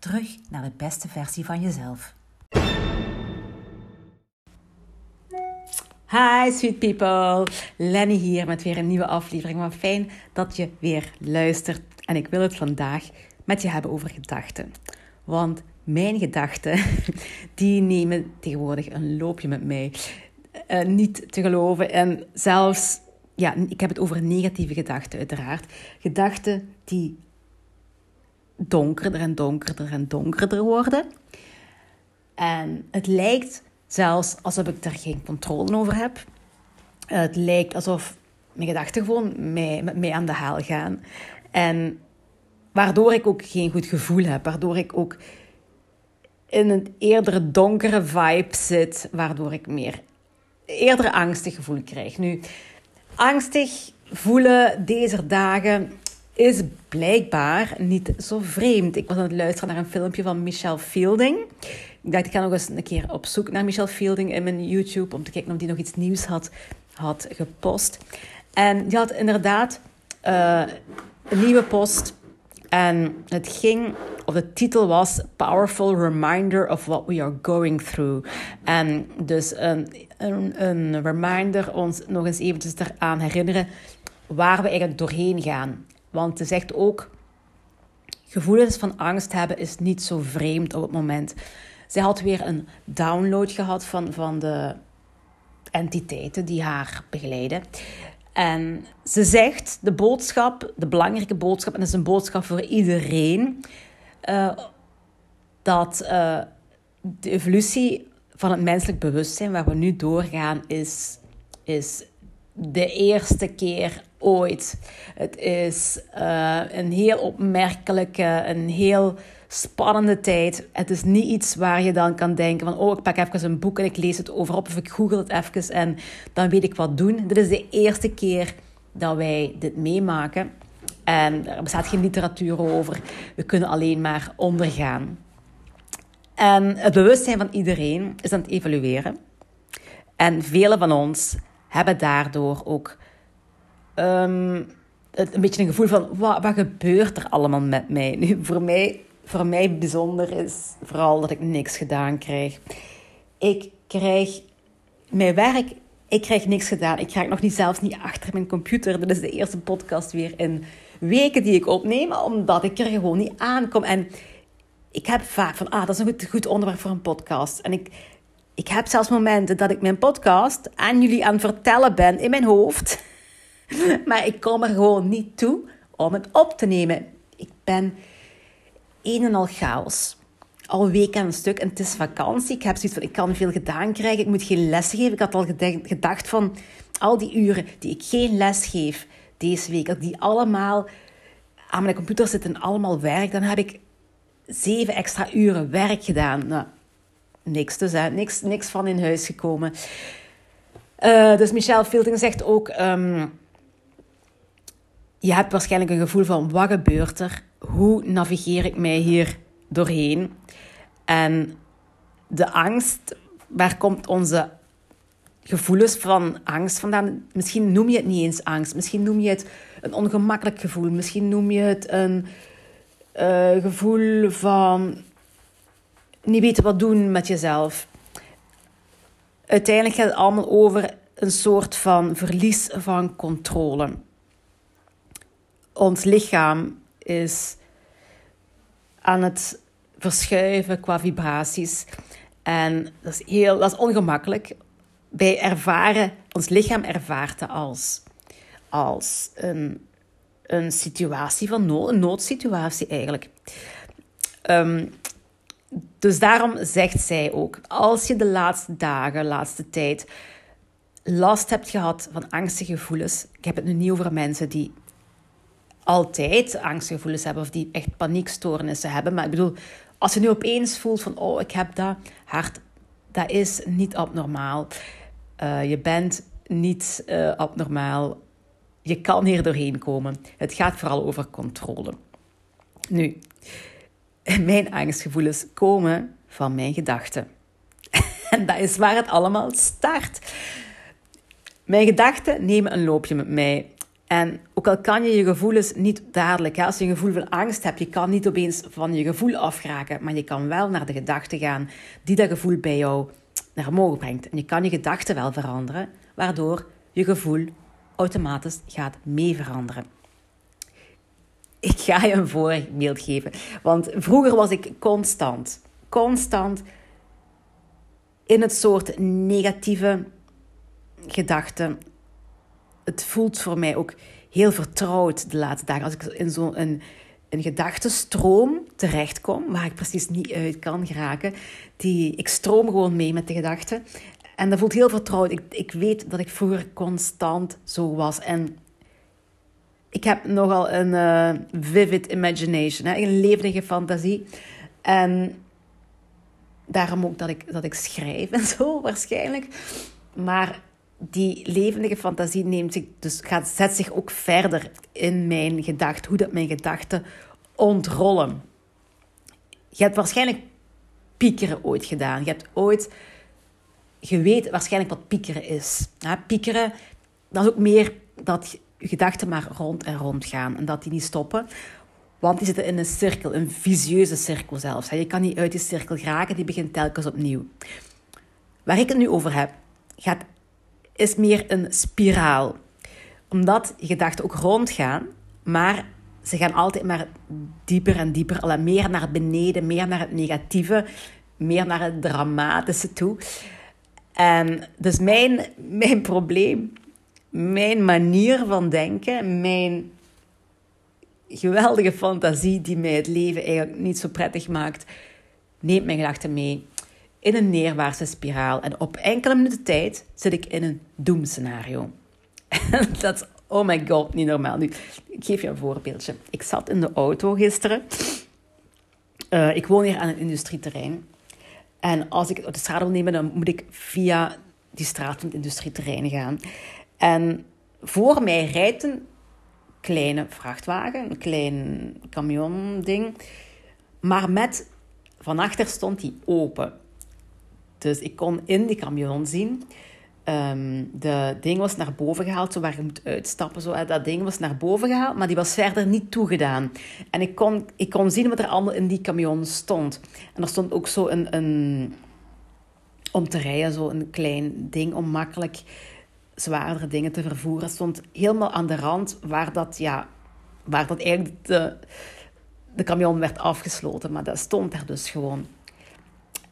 Terug naar de beste versie van jezelf. Hi sweet people, Lenny hier met weer een nieuwe aflevering. Wat fijn dat je weer luistert. En ik wil het vandaag met je hebben over gedachten. Want mijn gedachten, die nemen tegenwoordig een loopje met mij. Uh, niet te geloven. En zelfs, ja, ik heb het over negatieve gedachten uiteraard. Gedachten die donkerder en donkerder en donkerder worden. En het lijkt zelfs alsof ik er geen controle over heb. Het lijkt alsof mijn gedachten gewoon mij, met mij aan de haal gaan. En waardoor ik ook geen goed gevoel heb. Waardoor ik ook in een eerder donkere vibe zit. Waardoor ik meer eerder angstig gevoel krijg. Nu, angstig voelen deze dagen is blijkbaar niet zo vreemd. Ik was aan het luisteren naar een filmpje van Michelle Fielding. Ik dacht, ik ga nog eens een keer op zoek naar Michelle Fielding in mijn YouTube om te kijken of die nog iets nieuws had, had gepost. En die had inderdaad uh, een nieuwe post. En het ging, of de titel was Powerful Reminder of What We Are Going Through. En dus een, een, een reminder, ons nog eens eventjes eraan herinneren waar we eigenlijk doorheen gaan. Want ze zegt ook, gevoelens van angst hebben is niet zo vreemd op het moment. Zij had weer een download gehad van, van de entiteiten die haar begeleiden. En ze zegt de boodschap, de belangrijke boodschap, en dat is een boodschap voor iedereen, uh, dat uh, de evolutie van het menselijk bewustzijn waar we nu doorgaan is, is de eerste keer ooit. Het is uh, een heel opmerkelijke, een heel spannende tijd. Het is niet iets waar je dan kan denken van... oh, ik pak even een boek en ik lees het over op... of ik google het even en dan weet ik wat doen. Dit is de eerste keer dat wij dit meemaken. En er bestaat geen literatuur over. We kunnen alleen maar ondergaan. En het bewustzijn van iedereen is aan het evolueren. En velen van ons hebben daardoor ook um, een beetje een gevoel van wat, wat gebeurt er allemaal met mij? Nu, voor mij, voor mij bijzonder is vooral dat ik niks gedaan krijg. Ik krijg mijn werk, ik krijg niks gedaan. Ik krijg nog niet zelfs niet achter mijn computer. Dit is de eerste podcast weer in weken die ik opneem, omdat ik er gewoon niet aankom. En ik heb vaak van, ah, dat is een goed, goed onderwerp voor een podcast. En ik, ik heb zelfs momenten dat ik mijn podcast aan jullie aan het vertellen ben in mijn hoofd. maar ik kom er gewoon niet toe om het op te nemen. Ik ben een en al chaos. Al weken een stuk en het is vakantie. Ik heb zoiets van, ik kan veel gedaan krijgen. Ik moet geen les geven. Ik had al gedacht van, al die uren die ik geen les geef deze week, dat die allemaal aan mijn computer zitten en allemaal werk, dan heb ik zeven extra uren werk gedaan. Nou, niks dus. Niks, niks van in huis gekomen. Uh, dus Michelle Fielding zegt ook... Ehm, je hebt waarschijnlijk een gevoel van wat gebeurt er? Hoe navigeer ik mij hier doorheen? En de angst, waar komt onze gevoelens van angst vandaan? Misschien noem je het niet eens angst. Misschien noem je het een ongemakkelijk gevoel. Misschien noem je het een uh, gevoel van niet weten wat doen met jezelf. Uiteindelijk gaat het allemaal over een soort van verlies van controle ons lichaam is aan het verschuiven qua vibraties. En dat is, heel, dat is ongemakkelijk. Wij ervaren, ons lichaam ervaart het als, als een, een situatie van nood, een noodsituatie eigenlijk. Ehm, dus daarom zegt zij ook, als je de laatste dagen, laatste tijd last hebt gehad van angstige gevoelens, ik heb het nu niet over mensen die altijd angstgevoelens hebben of die echt paniekstoornissen hebben. Maar ik bedoel, als je nu opeens voelt van, oh, ik heb dat hart, dat is niet abnormaal. Uh, je bent niet uh, abnormaal. Je kan hier doorheen komen. Het gaat vooral over controle. Nu, mijn angstgevoelens komen van mijn gedachten. En dat is waar het allemaal start. Mijn gedachten nemen een loopje met mij. En ook al kan je je gevoelens niet dadelijk, als je een gevoel van angst hebt, je kan niet opeens van je gevoel afraken, maar je kan wel naar de gedachten gaan die dat gevoel bij jou naar omhoog brengt. En je kan je gedachten wel veranderen, waardoor je gevoel automatisch gaat mee veranderen. Ik ga je een voorbeeld geven, want vroeger was ik constant, constant in het soort negatieve gedachten het voelt voor mij ook heel vertrouwd de laatste dagen. Als ik in zo'n een, een gedachtenstroom terechtkom, waar ik precies niet uit kan geraken, die, ik stroom gewoon mee met de gedachten. En dat voelt heel vertrouwd. Ik, ik weet dat ik vroeger constant zo was. En ik heb nogal een uh, vivid imagination, hè? een levendige fantasie. En daarom ook dat ik, dat ik schrijf en zo, waarschijnlijk. Maar die levendige fantasie neemt zich, dus gaat, zet zich ook verder in mijn gedachten, hoe dat mijn gedachten ontrollen. Je hebt waarschijnlijk piekeren ooit gedaan. Je hebt ooit, je weet waarschijnlijk wat piekeren is. Ja, piekeren, dat is ook meer dat je gedachten maar rond en rond gaan en dat die niet stoppen. Want die zitten in een cirkel, een visieuze cirkel zelfs. Je kan niet uit die cirkel geraken, die begint telkens opnieuw. Waar ik het nu over heb, gaat is meer een spiraal. Omdat gedachten ook rondgaan, maar ze gaan altijd maar dieper en dieper, meer naar beneden, meer naar het negatieve, meer naar het dramatische toe. En dus mijn, mijn probleem, mijn manier van denken, mijn geweldige fantasie die mij het leven eigenlijk niet zo prettig maakt, neemt mijn gedachten mee in een neerwaartse spiraal. En op enkele minuten tijd zit ik in een doemscenario. dat is, oh my god, niet normaal. Nu, ik geef je een voorbeeldje. Ik zat in de auto gisteren. Uh, ik woon hier aan een industrieterrein. En als ik de straat wil nemen, dan moet ik via die straat van het industrieterrein gaan. En voor mij rijdt een kleine vrachtwagen, een klein camion-ding. Maar met, van achter stond die open. Dus ik kon in die camion zien. Um, de ding was naar boven gehaald, zo waar je moet uitstappen. Zo, dat ding was naar boven gehaald, maar die was verder niet toegedaan. En ik kon, ik kon zien wat er allemaal in die camion stond. En er stond ook zo een, een om te rijden, zo een klein ding om makkelijk zwaardere dingen te vervoeren. Het stond helemaal aan de rand waar dat, ja, waar dat eigenlijk de, de camion werd afgesloten. Maar dat stond er dus gewoon.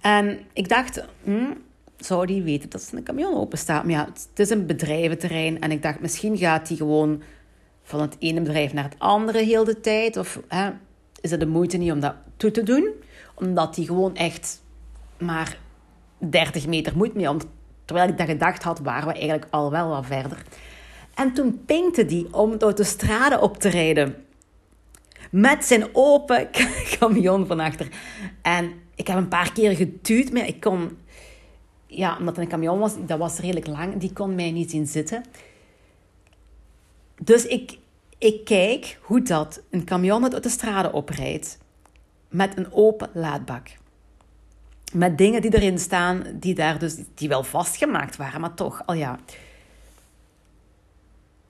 En ik dacht, hm, zou die weten dat een camion open staat? Maar ja, het is een bedrijventerrein. En ik dacht, misschien gaat hij gewoon van het ene bedrijf naar het andere heel de tijd. Of hè, is het de moeite niet om dat toe te doen? Omdat hij gewoon echt maar 30 meter moet mee. Terwijl ik dat gedacht had, waren we eigenlijk al wel wat verder. En toen pinkte die om de straden op te rijden. Met zijn open camion van achter. En ik heb een paar keer getuurd, maar ik kon... Ja, omdat een camion was, dat was redelijk lang, die kon mij niet zien zitten. Dus ik, ik kijk hoe dat een camion uit de straten oprijdt. Met een open laadbak. Met dingen die erin staan, die daar dus, die wel vastgemaakt waren, maar toch, al ja.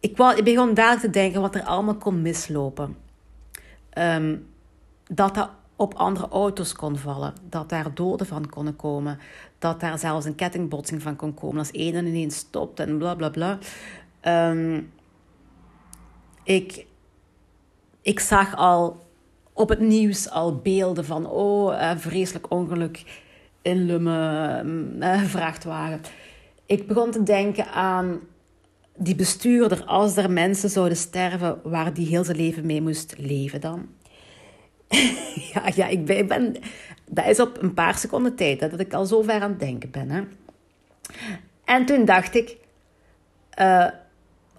Ik, ik begon dadelijk te denken wat er allemaal kon mislopen. Ehm, dat dat op andere auto's kon vallen. Dat daar doden van konden komen. Dat daar zelfs een kettingbotsing van kon komen als één en ineens stopt en bla bla bla. Ehm, ik, ik zag al op het nieuws al beelden van oh, uh, vreselijk ongeluk in Lummen, uh, vrachtwagen. Ik begon te denken aan die bestuurder als er mensen zouden sterven waar die heel zijn leven mee moest leven dan. ja, ja ik, ben, Dat is op een paar seconden tijd dat ik al zo ver aan het denken ben. Hè. En toen dacht ik... Uh,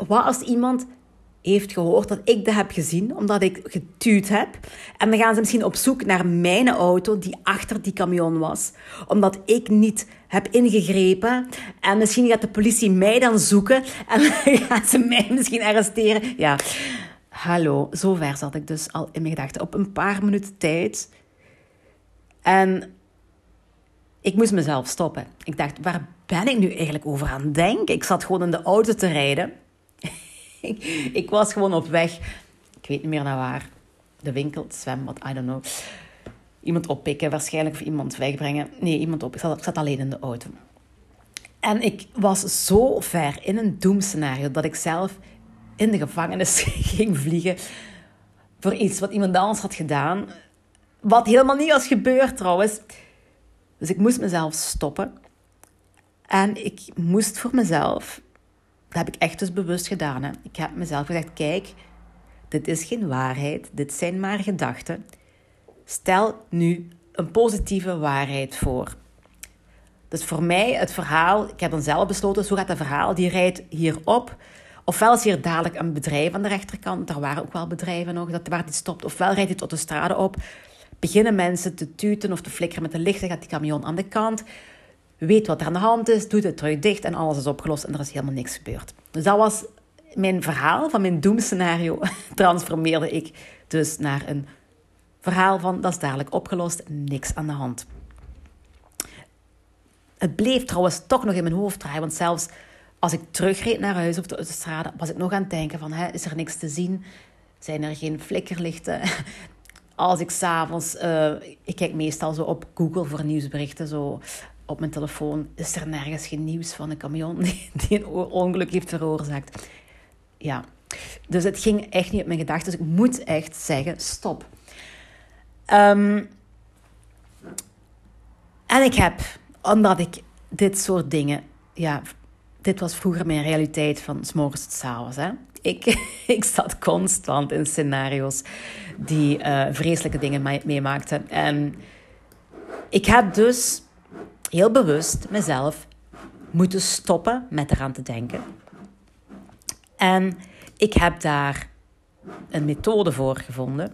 wat als iemand heeft gehoord dat ik dat heb gezien, omdat ik getuurd heb. En dan gaan ze misschien op zoek naar mijn auto die achter die camion was, omdat ik niet heb ingegrepen. En misschien gaat de politie mij dan zoeken en gaan ze mij misschien arresteren. Ja, hallo, zover zat ik dus al in mijn gedachten. Op een paar minuten tijd. En ik moest mezelf stoppen. Ik dacht, waar ben ik nu eigenlijk over aan denken? Ik zat gewoon in de auto te rijden. ik was gewoon op weg. Ik weet niet meer naar waar. De winkel, het zwembad, I don't know. Iemand oppikken, waarschijnlijk of iemand wegbrengen. Nee, iemand op. Ik zat, ik zat alleen in de auto. En ik was zo ver in een doemscenario dat ik zelf in de gevangenis ging vliegen voor iets wat iemand anders had gedaan. Wat helemaal niet was gebeurd trouwens. Dus ik moest mezelf stoppen. En ik moest voor mezelf dat heb ik echt dus bewust gedaan. Hè. Ik heb mezelf gezegd: kijk, dit is geen waarheid, dit zijn maar gedachten. Stel nu een positieve waarheid voor. Dus voor mij het verhaal, ik heb dan zelf besloten, zo gaat het verhaal, die rijdt hierop. Ofwel is hier dadelijk een bedrijf aan de rechterkant, er waren ook wel bedrijven nog, dat waar die stopt. Ofwel rijdt hij tot de strade op, beginnen mensen te tuten of te flikkeren met de lichten, gaat die camion aan de kant weet wat er aan de hand is, doet het terug dicht en alles is opgelost en er is helemaal niks gebeurd. Dus dat was mijn verhaal van mijn doemscenario. Transformeerde ik dus naar een verhaal van dat is dadelijk opgelost, niks aan de hand. Het bleef trouwens toch nog in mijn hoofd draaien, want zelfs als ik terugreed naar huis of de straat, was ik nog aan het denken van, hè, is er niks te zien? Zijn er geen flikkerlichten? Als ik s'avonds, uh, ik kijk meestal zo op Google voor nieuwsberichten, zo op mijn telefoon is er nergens geen nieuws van een camion die, die een ongeluk heeft veroorzaakt. Ja, dus het ging echt niet op mijn gedachten. Dus ik moet echt zeggen, stop. Ehm, en ik heb, omdat ik dit soort dingen, ja, dit was vroeger mijn realiteit van s morgens tot s avonds. Hè. Ik, ik zat constant in scenario's die uh, vreselijke dingen meemaakten. En ik heb dus heel bewust mezelf moeten stoppen met eraan te denken. En ik heb daar een methode voor gevonden,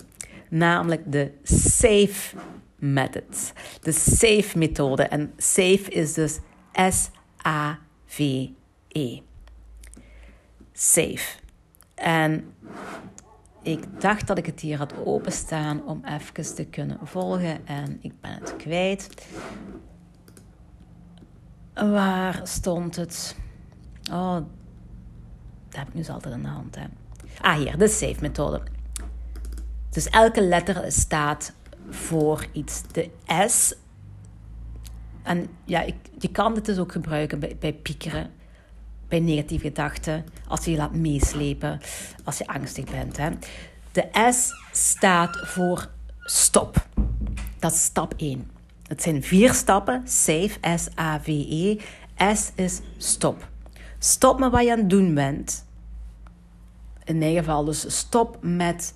namelijk de SAFE method. De SAFE methode. En SAFE is dus S-A-V-E. SAFE. En ik dacht dat ik het hier had openstaan om even te kunnen volgen en ik ben het kwijt. Waar stond het? Oh, dat heb ik nu altijd aan de hand. Hè. Ah, hier, de SAFE-methode. Dus elke letter staat voor iets. De S. En ja, ik, je kan dit dus ook gebruiken bij, bij piekeren, bij negatieve gedachten, als je je laat meeslepen, als je angstig bent. Hè. De S staat voor stop. Dat is stap 1. Het zijn vier stappen. SAVE, S-A-V-E. S is stop. Stop met wat je aan het doen bent. In mijn geval dus stop met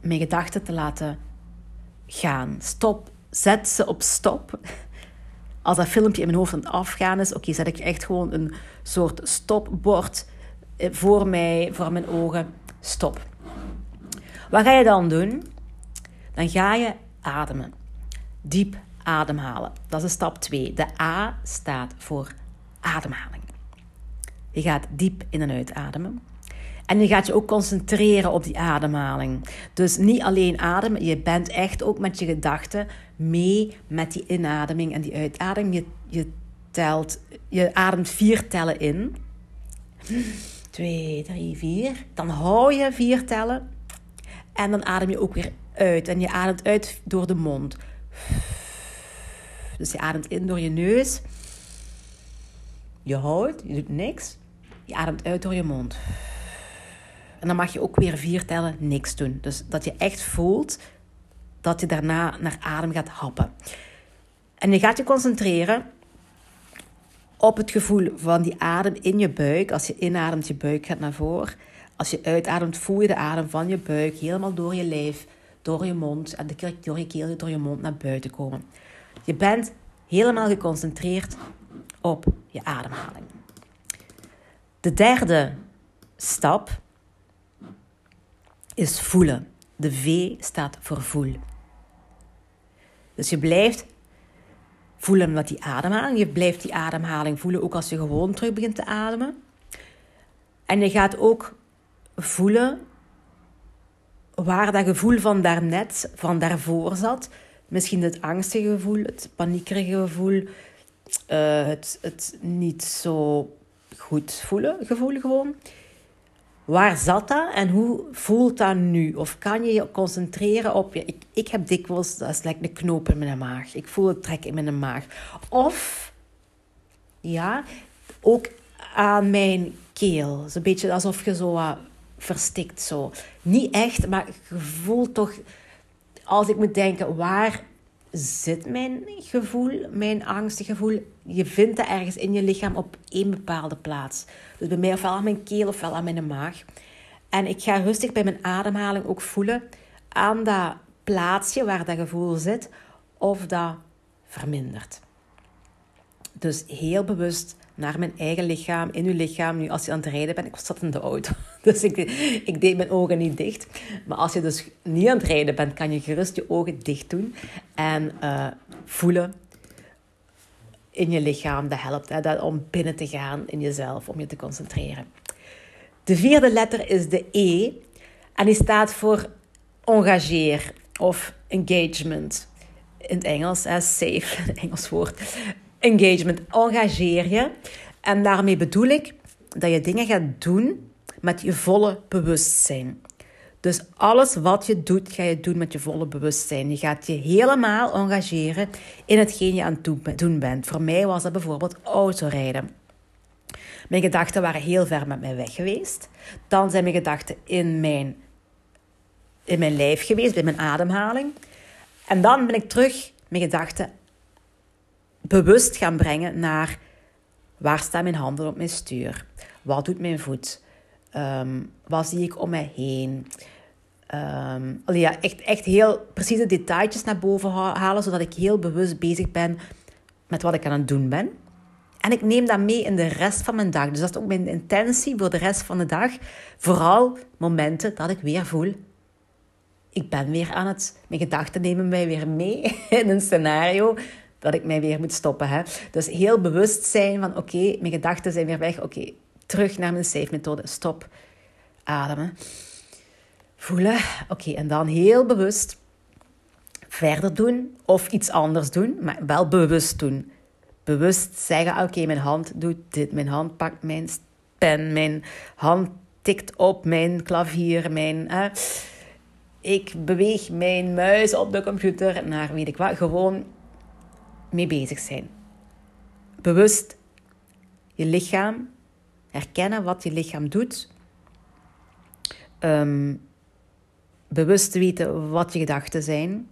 mijn gedachten te laten gaan. Stop, zet ze op stop. Als dat filmpje in mijn hoofd aan het afgaan is, oké, zet ik echt gewoon een soort stopbord eh, voor mij, voor mijn ogen. Stop. Wat ga je dan doen? Dan ga je ademen diep ademhalen. Dat is stap 2. De A staat voor ademhaling. Je gaat diep in en uit ademen. En je gaat je ook concentreren op die ademhaling. Dus niet alleen ademen, je bent echt ook met je gedachten mee met die inademing en die uitademing. Je, je, telt, je ademt vier tellen in. Twee, drie, vier. Dan hou je vier tellen. En dan adem je ook weer uit. En je ademt uit door de mond. Dus je ademt in door je neus. Je houdt, je doet niks. Je ademt uit door je mond. En dan mag je ook weer vier tellen niks doen. Dus dat je echt voelt dat je daarna naar adem gaat happen. En je gaat je concentreren op het gevoel van die adem in je buik. Als je inademt, je buik gaat naar voren. Als je uitademt, voel je de adem van je buik helemaal door je lijf door je mond en de door je keel, door je mond naar buiten komen. Je bent helemaal geconcentreerd op je ademhaling. De derde stap is voelen. De V staat voor voel. Dus je blijft voelen met die ademhaling. Je blijft die ademhaling voelen ook als je gewoon terug begint te ademen. En je gaat ook voelen waar dat gevoel van daarnet, van daarvoor zat. Misschien het angstige gevoel, het paniekerige gevoel, uh, het, het niet zo goed voelen gevoel gewoon. Waar zat dat en hoe voelt dat nu? Of kan je je concentreren op je... Ik, ik heb dikwijls, dat is like een knoop in mijn maag. Ik voel het trek in mijn maag. Of, ja, ook aan mijn keel. Zo'n beetje alsof je zo wat verstikt zo. Niet echt, maar je voelt toch... Als ik moet denken, waar zit mijn gevoel, mijn angstgevoel? Je vindt dat ergens in je lichaam op één bepaalde plaats. Dus bij mij ofwel aan mijn keel ofwel aan mijn maag. En ik ga rustig bij mijn ademhaling ook voelen aan dat plaatsje waar dat gevoel zit, of dat vermindert. Dus heel bewust naar mijn eigen lichaam, in uw lichaam. Nu, als je aan het rijden bent, ik zat in de auto, dus ik, ik deed mijn ogen niet dicht. Maar als je dus niet aan het rijden bent, kan je gerust je ogen dicht doen en uh, voelen in je lichaam. Dat helpt hè, dat om binnen te gaan in jezelf, om je te concentreren. De vierde letter is de E en die staat voor engageer of engagement. In het Engels, hè, safe, Engels woord. Engagement, engageer je. En daarmee bedoel ik dat je dingen gaat doen met je volle bewustzijn. Dus alles wat je doet, ga je doen met je volle bewustzijn. Je gaat je helemaal engageren in hetgeen je aan het doen bent. Voor mij was dat bijvoorbeeld autorijden. Mijn gedachten waren heel ver met mij weg geweest. Dan zijn mijn gedachten in mijn, in mijn lijf geweest, bij mijn ademhaling. En dan ben ik terug mijn gedachten bewust gaan brengen naar waar staan mijn handen op mijn stuur? Wat doet mijn voet? Um, wat zie ik om mij heen? Um, ja, echt, echt heel precieze detailtjes naar boven halen, zodat ik heel bewust bezig ben met wat ik aan het doen ben. En ik neem dat mee in de rest van mijn dag. Dus dat is ook mijn intentie voor de rest van de dag. Vooral momenten dat ik weer voel. Ik ben weer aan het... Mijn gedachten nemen mij weer mee in een scenario dat ik mij weer moet stoppen. Hè? Dus heel bewust zijn van oké, mijn gedachten zijn weer weg. Oké, terug naar mijn safe methode. Stop. Ademen. Voelen. Oké, en dan heel bewust verder doen of iets anders doen, maar wel bewust doen. Bewust zeggen, oké, mijn hand doet dit, mijn hand pakt mijn pen, mijn hand tikt op mijn klavier, mijn... ik beweeg mijn muis op de computer naar weet ik wat. Gewoon mee bezig zijn. Bewust je lichaam, herkennen wat je lichaam doet. Um, bewust weten wat je gedachten zijn.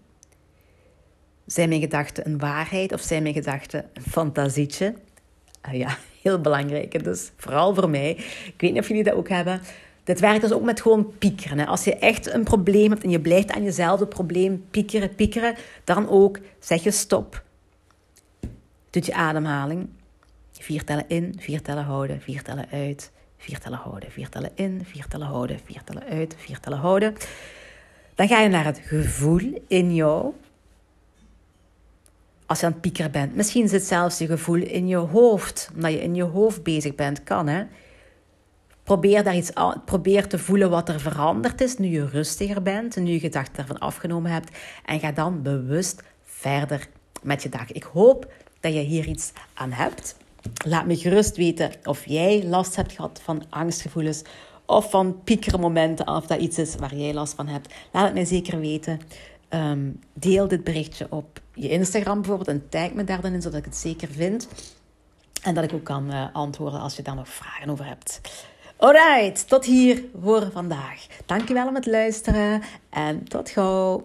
Zijn mijn gedachten een waarheid of zijn mijn gedachten een fantasietje? Uh, ja, heel belangrijk. Dus vooral voor mij. Ik weet niet of jullie dat ook hebben. Dit werkt dus ook met gewoon piekeren. Hè. Als je echt een probleem hebt en je blijft aan jezelf het probleem piekeren, piekeren, dan ook zeg je stop. Doet je ademhaling. Vier tellen in, vier tellen houden, vier tellen uit, vier tellen houden, vier tellen in, vier tellen houden, vier tellen uit, vier tellen houden. Dan ga je naar het gevoel in jou. Als je aan het piekeren bent. Misschien zit zelfs je gevoel in je hoofd. Omdat je in je hoofd bezig bent. Kan hè. Probeer, daar iets probeer te voelen wat er veranderd is nu je rustiger bent. En nu je gedachten ervan afgenomen hebt. En ga dan bewust verder met je dag. Ik hoop dat je hier iets aan hebt. Laat me gerust weten of jij last hebt gehad van angstgevoelens of van piekermomenten, of dat iets is waar jij last van hebt. Laat het mij zeker weten. Ehm, deel dit berichtje op je Instagram bijvoorbeeld en tag me daar dan in, zodat ik het zeker vind. En dat ik ook kan uh, antwoorden als je daar nog vragen over hebt. Alright, tot hier voor vandaag. Dankjewel om het luisteren en tot gauw.